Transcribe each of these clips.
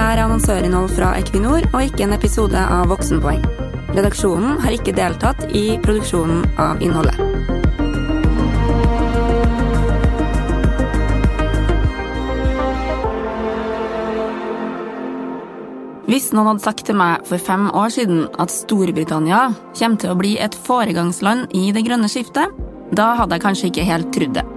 her er annonsørinnhold fra Equinor og ikke en episode av Voksenpoeng. Redaksjonen har ikke deltatt i produksjonen av innholdet. Hvis noen hadde sagt til meg for fem år siden at Storbritannia kommer til å bli et foregangsland i det grønne skiftet, da hadde jeg kanskje ikke helt trodd det.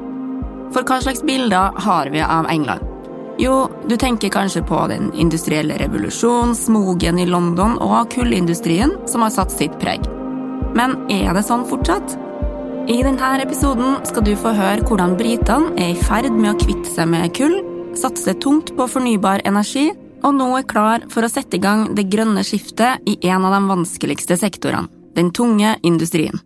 For hva slags bilder har vi av England? Jo, du tenker kanskje på den industrielle revolusjonen, smogen i London og kullindustrien som har satt sitt preg. Men er det sånn fortsatt? I denne episoden skal du få høre hvordan britene er i ferd med å kvitte seg med kull, satse tungt på fornybar energi og nå er klar for å sette i gang det grønne skiftet i en av de vanskeligste sektorene, den tunge industrien.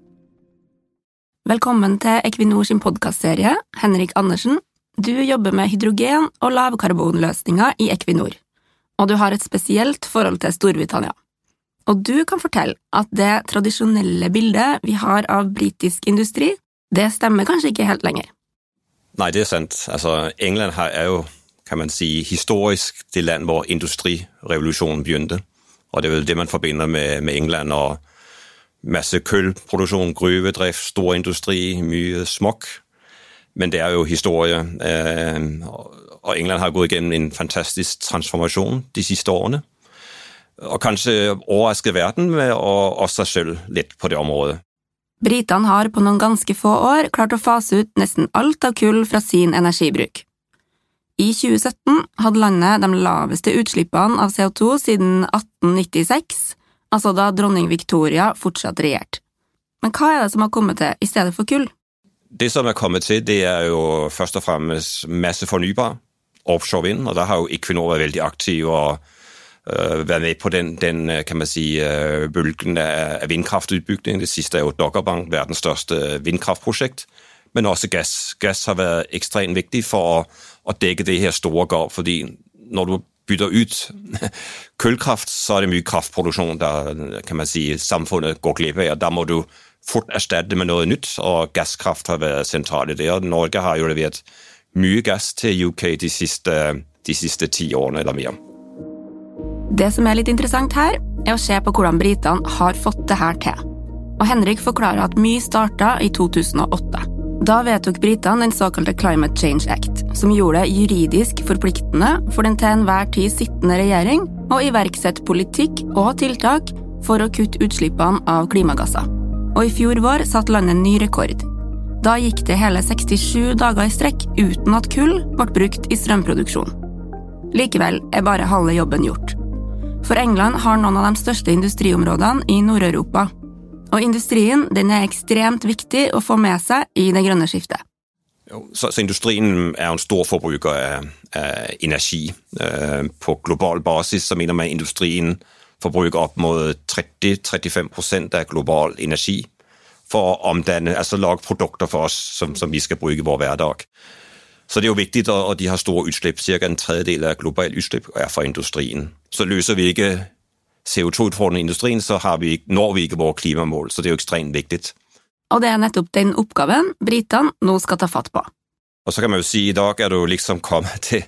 Velkommen til Equinor sin podkastserie, Henrik Andersen. Du jobber med hydrogen- og lavkarbonløsninger i Equinor, og du har et spesielt forhold til Storbritannia. Og du kan fortelle at det tradisjonelle bildet vi har av britisk industri, det stemmer kanskje ikke helt lenger. Nei, det er sant. Altså, England er jo kan man si, historisk det land hvor industrirevolusjonen begynte. Og det er vel det man forbinder med, med England. og Masse kullproduksjon, gruvedrift, stor industri, mye smokk. Men det er jo historie. Eh, og England har gått gjennom en fantastisk transformasjon de siste årene. Og kanskje overrasket verden med å seg selv litt på det området. Britene har på noen ganske få år klart å fase ut nesten alt av kull fra sin energibruk. I 2017 hadde landet de laveste utslippene av CO2 siden 1896, altså da dronning Victoria fortsatt regjerte. Men hva er det som har kommet til i stedet for kull? Det som er kommet til, det er jo først og fremst masse fornybar offshore vind, og der har jo Equinor vært veldig aktiv og uh, vært med på den, den kan man si, uh, bølgen av vindkraftutbygging. Det siste er jo Doggerbank, verdens største vindkraftprosjekt men også gass. Gass har vært ekstremt viktig for å, å dekke det her store gap. fordi når du bytter ut kullkraft, så er det mye kraftproduksjon der kan man si, samfunnet går glipp av. Da må du fort erstatte med noe nytt, og gasskraft har vært sentralt i det. Og Norge har jo levert mye gass til UK de siste, de siste ti årene eller mer. Det som er litt interessant her, er å se på hvordan britene har fått det her til. Og Henrik forklarer at mye starta i 2008. Da vedtok britene den såkalte Climate Change Act, som gjorde det juridisk forpliktende for den til enhver tid sittende regjering å iverksette politikk og tiltak for å kutte utslippene av klimagasser. Og i fjor vår satte landet ny rekord. Da gikk det hele 67 dager i strekk uten at kull ble brukt i strømproduksjon. Likevel er bare halve jobben gjort. For England har noen av de største industriområdene i Nord-Europa, og industrien den er ekstremt viktig å få med seg i det grønne skiftet. Så, så industrien er en stor forbruker av, av energi. Uh, på global basis så mener man industrien forbruker opp mot 30-35% av global energi for å omdanne, altså lage produkter for oss som, som vi skal bruke i vår hverdag. Så det er jo viktig, og de har store utslipp. Cirka en tredjedel av global utslipp er fra industrien. Så løser vi ikke CO2-utfordringen i industrien, så vi, når vi ikke våre klimamål. Så det er jo ekstremt viktig. Og det er nettopp den oppgaven britene nå skal ta fatt på. Og så kan man jo si i dag er du liksom kommet til,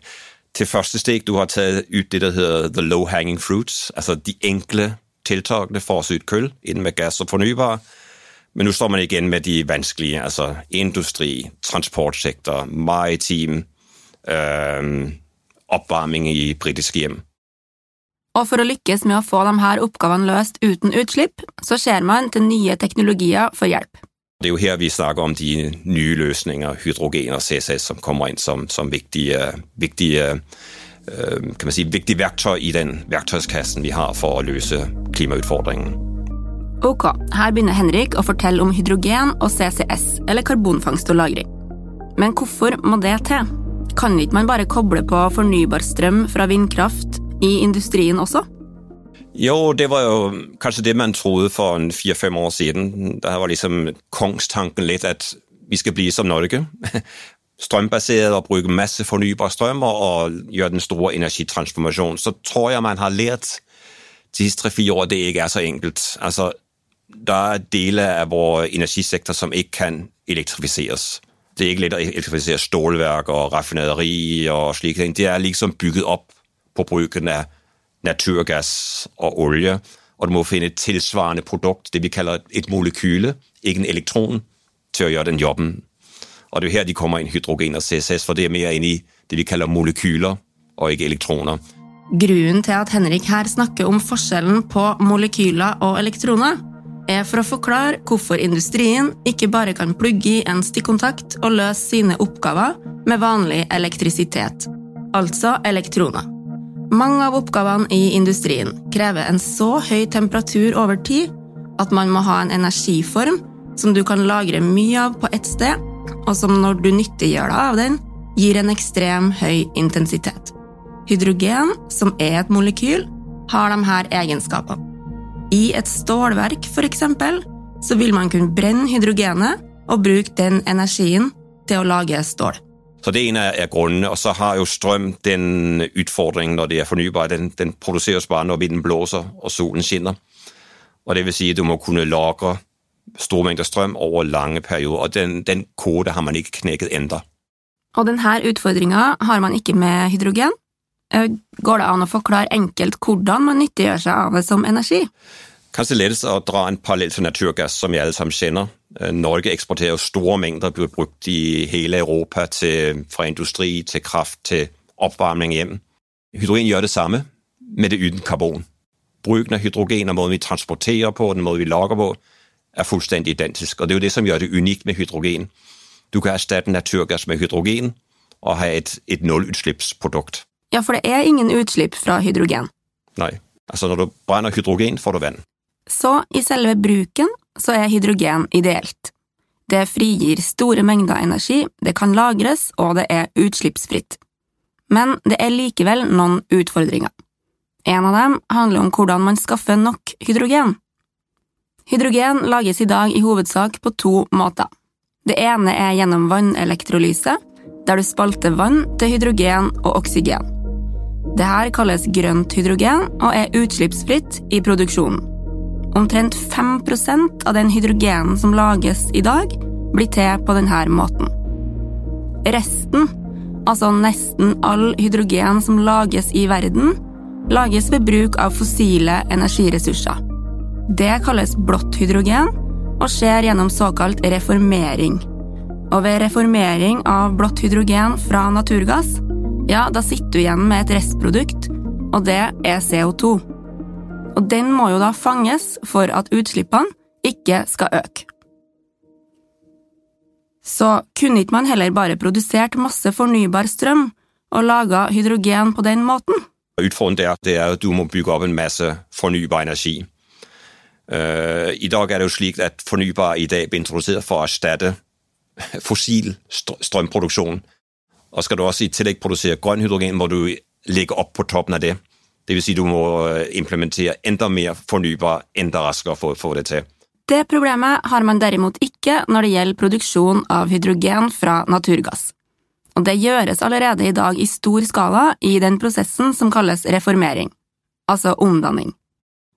til første steg. Du har tatt ut det der heter the low hanging fruits, altså de enkle tiltakene for å få ut kull innen med gass og fornybar. Men nå står man igjen med de vanskelige, altså industri, transportsektor, maritim, øh, oppvarming i britiske hjem. Og for å lykkes med å få de her oppgavene løst uten utslipp, så ser man til nye teknologier for hjelp. Det er jo her vi snakker om de nye løsninger, hydrogen og CCS, som kommer inn som, som viktige, viktige, øh, si, viktige verktøy i den verktøyskassen vi har for å løse klimautfordringen. Ok, her begynner Henrik å fortelle om hydrogen og CCS, eller karbonfangst og -lagring. Men hvorfor må det til? Kan ikke man bare koble på fornybar strøm fra vindkraft i industrien også? Jo, det var jo kanskje det man trodde for en fire-fem år siden. Det var liksom kongstanken litt at vi skal bli som Norge. Strømbasert og bruke masse fornybar strøm og gjøre den store energitransformasjonen. Så tror jeg man har lært de siste tre-fire år at det ikke er så enkelt. Altså, det er deler av vår energisektor som ikke kan elektrifiseres. Det er ikke lett å elektrifisere stålverk og raffinaderi og slike ting. Det er liksom bygget opp på bruken av naturgass og olje, og du må finne et tilsvarende produkt, det vi kaller et molekyle, ikke en elektron, til å gjøre den jobben. Og det er her de kommer inn, hydrogen og CCS, for det er mer inn i det vi kaller molekyler, og ikke elektroner. Grunnen til at Henrik her snakker om forskjellen på molekyler og elektroner, er for å forklare hvorfor industrien ikke bare kan plugge i en stikkontakt og løse sine oppgaver med vanlig elektrisitet, altså elektroner. Mange av oppgavene i industrien krever en så høy temperatur over tid at man må ha en energiform som du kan lagre mye av på ett sted, og som når du nyttiggjør deg av den, gir en ekstrem høy intensitet. Hydrogen, som er et molekyl, har de her egenskapene. I et stålverk, eksempel, så vil man kunne brenne hydrogenet og bruke den energien til å lage stål. Så det ene er grunnene, og så har jo strøm den utfordringen når det er fornybar. Den, den produseres bare når vinden blåser og solen skinner. Og det vil si at du må kunne lagre store mengder strøm over lange perioder, og den, den kode har man ikke knekket enda. Og denne utfordringa har man ikke med hydrogen. Eh, går det an å forklare enkelt hvordan man nyttiggjør seg av det som energi? Kanskje lettest å dra en parallell til naturgass, som vi alle sammen kjenner. Eh, Norge eksporterer store mengder, blir brukt i hele Europa til, fra industri til kraft til oppvarming hjemme. Hydrogen gjør det samme, med det uten karbon. Bruken av hydrogen og måten vi transporterer på, den måten vi lager på, er fullstendig identisk. Og det er jo det som gjør det unikt med hydrogen. Du kan erstatte naturgass med hydrogen og ha et, et nullutslippsprodukt. Ja, for det er ingen utslipp fra hydrogen. Nei. Altså, når du brenner hydrogen, får du vann. Så i selve bruken så er hydrogen ideelt. Det frigir store mengder energi, det kan lagres, og det er utslippsfritt. Men det er likevel noen utfordringer. En av dem handler om hvordan man skaffer nok hydrogen. Hydrogen lages i dag i hovedsak på to måter. Det ene er gjennom vannelektrolyse, der du spalter vann til hydrogen og oksygen. Dette kalles grønt hydrogen og er utslippsfritt i produksjonen. Omtrent 5% av den hydrogenen som lages i dag, blir til på denne måten. Resten, altså nesten all hydrogen som lages i verden, lages ved bruk av fossile energiressurser. Det kalles blått hydrogen og skjer gjennom såkalt reformering. Og ved reformering av blått hydrogen fra naturgass, ja, da sitter du igjen med et restprodukt, og det er CO2. Og den må jo da fanges for at utslippene ikke skal øke. Så kunne ikke man heller bare produsert masse fornybar strøm og laga hydrogen på den måten? Utfordringen er, er at du må bygge opp en masse fornybar energi. Uh, I dag er det jo slik at fornybar i dag blir introdusert for å erstatte fossil strømproduksjon. Og skal du også i tillegg produsere grønn hydrogen, må du legge opp på toppen av det. Vil si du må øh, implementere enda mer fornybar enda raskere for å få det til. Det problemet har man derimot ikke når det gjelder produksjon av hydrogen fra naturgass. Og det gjøres allerede i dag i stor skala i den prosessen som kalles reformering, altså omdanning.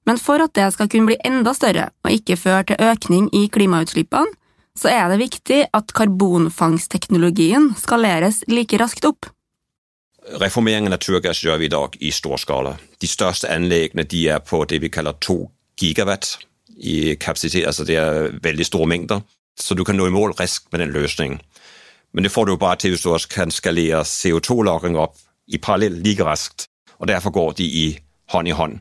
Men for at det skal kunne bli enda større og ikke føre til økning i klimautslippene, så er det viktig at karbonfangstteknologien skaleres like raskt opp. Reformering av naturgass gjør vi i dag i stor skala. De største anleggene de er på det vi kaller to gigawatt i kapasitet. altså Det er veldig store mengder, så du kan nå i mål raskt med den løsningen. Men det får du jo bare til hvis du også kan skalere CO2-lagring opp i parallell like raskt. Og Derfor går de i hånd i hånd.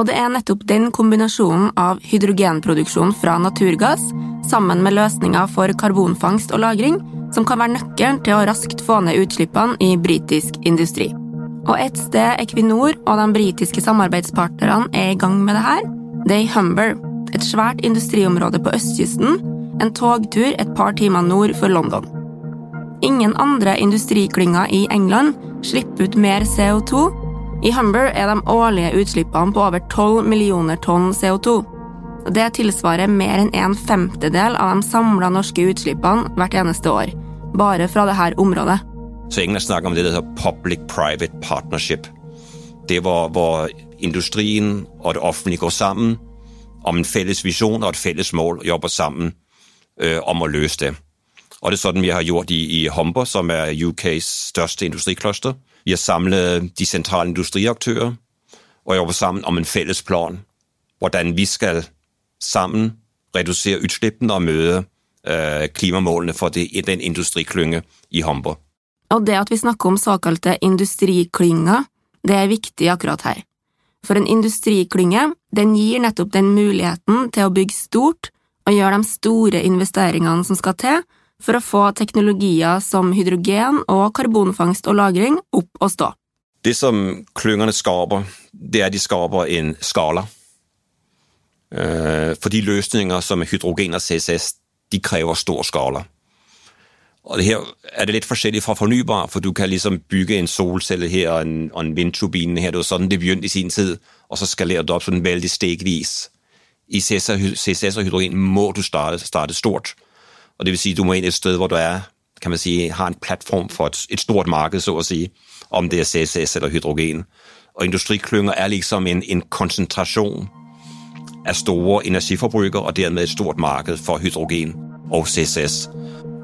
Og det er nettopp den kombinasjonen av hydrogenproduksjon fra naturgass sammen med løsninger for karbonfangst og -lagring som kan være nøkkelen til å raskt få ned utslippene i britisk industri. Og et sted Equinor og de britiske samarbeidspartnerne er i gang med det her, det er i Humber, et svært industriområde på østkysten, en togtur et par timer nord for London. Ingen andre industriklynger i England slipper ut mer CO2 i Humber er de årlige utslippene på over 12 millioner tonn CO2. Det tilsvarer mer enn en femtedel av de samla norske utslippene hvert eneste år, bare fra dette området. Så ingen har snakket om det som heter public-private partnership. Det var hvor industrien og det offentlige går sammen om en felles visjon og et felles mål, og jobber sammen øh, om å løse det. Og det er sånn vi har gjort i, i Humber, som er UKs største industrikluster. Vi har samlet de sentrale industriaktører og jobbet sammen om en felles plan. Hvordan vi skal sammen redusere utslippene og møte øh, klimamålene for den industriklynge i Humber. Og det at vi snakker om såkalte industriklynger, det er viktig akkurat her. For en industriklynge den gir nettopp den muligheten til å bygge stort og gjøre de store investeringene som skal til for å få teknologier som hydrogen og karbonfangst og -lagring opp og stå. Det som klyngene skaper, det er de skaper en skala. Øh, for de løsninger som hydrogen og CCS, de krever stor skala. Og det her er det litt forskjellig fra fornybar, for du kan liksom bygge en solcelle her og en, og vindturbine her. Det var sånn det begynte i sin tid, og så skalerer det opp sånn veldig stegvis. I CCS og hydrogen må du starte, starte stort. Og det vil si, du må inn et sted hvor du er, kan man si, har en plattform for et, et stort marked, så å si, om det er CCS eller hydrogen. Og industriklynger er liksom en, en konsentrasjon av store energiforbrukere, og dermed et stort marked for hydrogen og CCS.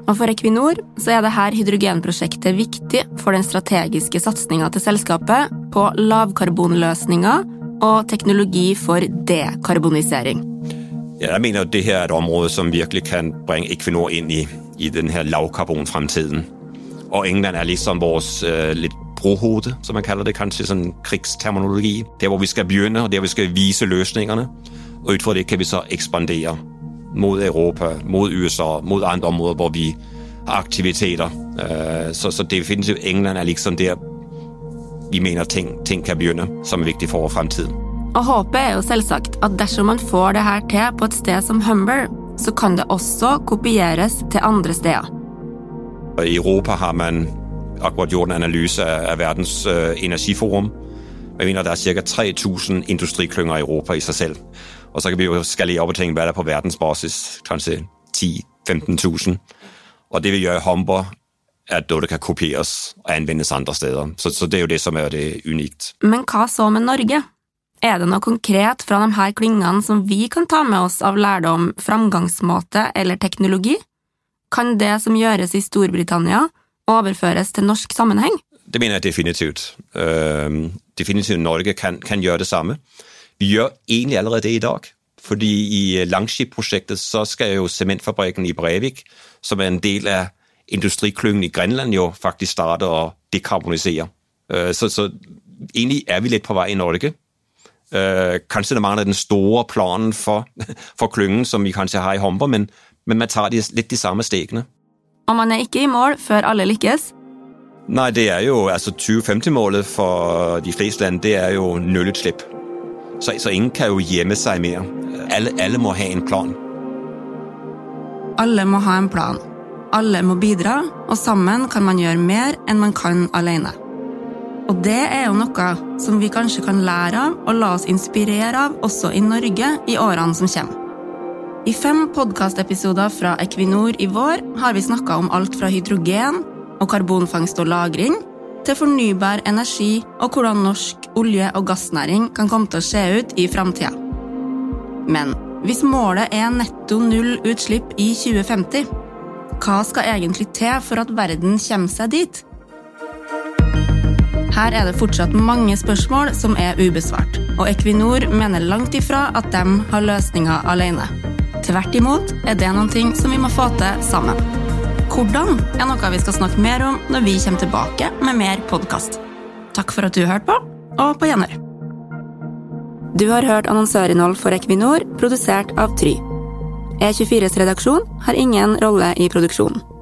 Og for Equinor så er dette hydrogenprosjektet viktig for den strategiske satsinga til selskapet på lavkarbonløsninger og teknologi for dekarbonisering. Jeg mener at det her er et område som virkelig kan bringe Equinor inn i, i denne lavkarbonfremtiden. Og England er liksom vår uh, litt brohode, som man kaller det, kanskje sånn krigsterminologi. Der hvor vi skal begynne, og der vi skal vise løsningene. Og ut fra det kan vi så ekspandere mot Europa, mot USA, mot andre områder hvor vi har aktiviteter. Uh, så, så definitivt England er liksom der vi mener ting, ting kan begynne, som er viktig for fremtiden. Og håpet er jo selvsagt at dersom man får det her til på et sted som Humber, så kan det også kopieres til andre steder. I Europa har man akkurat gjort en analyse av Verdens uh, energiforum. Jeg mener Det er ca. 3000 industriklynger i Europa i seg selv. Og så kan vi jo skalere opp og tenke hva det er på verdensbasis. Kanskje 10 000-15 000. Og det vi gjør i Humber, er at det kan kopieres og anvendes andre steder. Så, så, det er jo det som er det unikt. Men hva så med Norge? Er det noe konkret fra de her klyngene som vi kan ta med oss av lærdom, framgangsmåte eller teknologi? Kan det som gjøres i Storbritannia, overføres til norsk sammenheng? Det mener jeg definitivt. Uh, definitivt Norge kan, kan, gjøre det samme. Vi gjør egentlig allerede det i dag. Fordi i Langskip-prosjektet så skal jo sementfabrikken i Brevik, som er en del av industriklyngen i Grenland, jo faktisk starte å dekarbonisere. Uh, så, så egentlig er vi litt på vei i Norge. Uh, kanskje det mangler den store planen for, for klyngen som vi kanskje har i Humber, men, men man tar de, litt de samme stegene. Og man er ikke i mål før alle lykkes? Nei, det er jo altså 2050-målet for de fleste land, det er jo nullutslipp. Så, så, ingen kan jo gjemme seg mer. Alle, alle må ha en plan. Alle må ha en plan. Alle må bidra, og sammen kan man gjøre mer enn man kan alene. Og det er jo noe som vi kanskje kan lære av og la oss inspirere av også i Norge i årene som kommer. I fem podkastepisoder fra Equinor i vår har vi snakka om alt fra hydrogen og karbonfangst og -lagring til fornybar energi og hvordan norsk olje- og gassnæring kan komme til å se ut i framtida. Men hvis målet er netto null utslipp i 2050, hva skal egentlig til for at verden kommer seg dit? Her er det fortsatt mange spørsmål som er ubesvart, og Equinor mener langt ifra at de har løsninga alene. Tvert imot er det noen ting som vi må få til sammen. Hvordan er noe vi skal snakke mer om når vi kommer tilbake med mer podkast. Takk for at du hørte på, og på gjenhør. Du har hørt annonsørinnhold for Equinor, produsert av Try. E24s redaksjon har ingen rolle i produksjonen.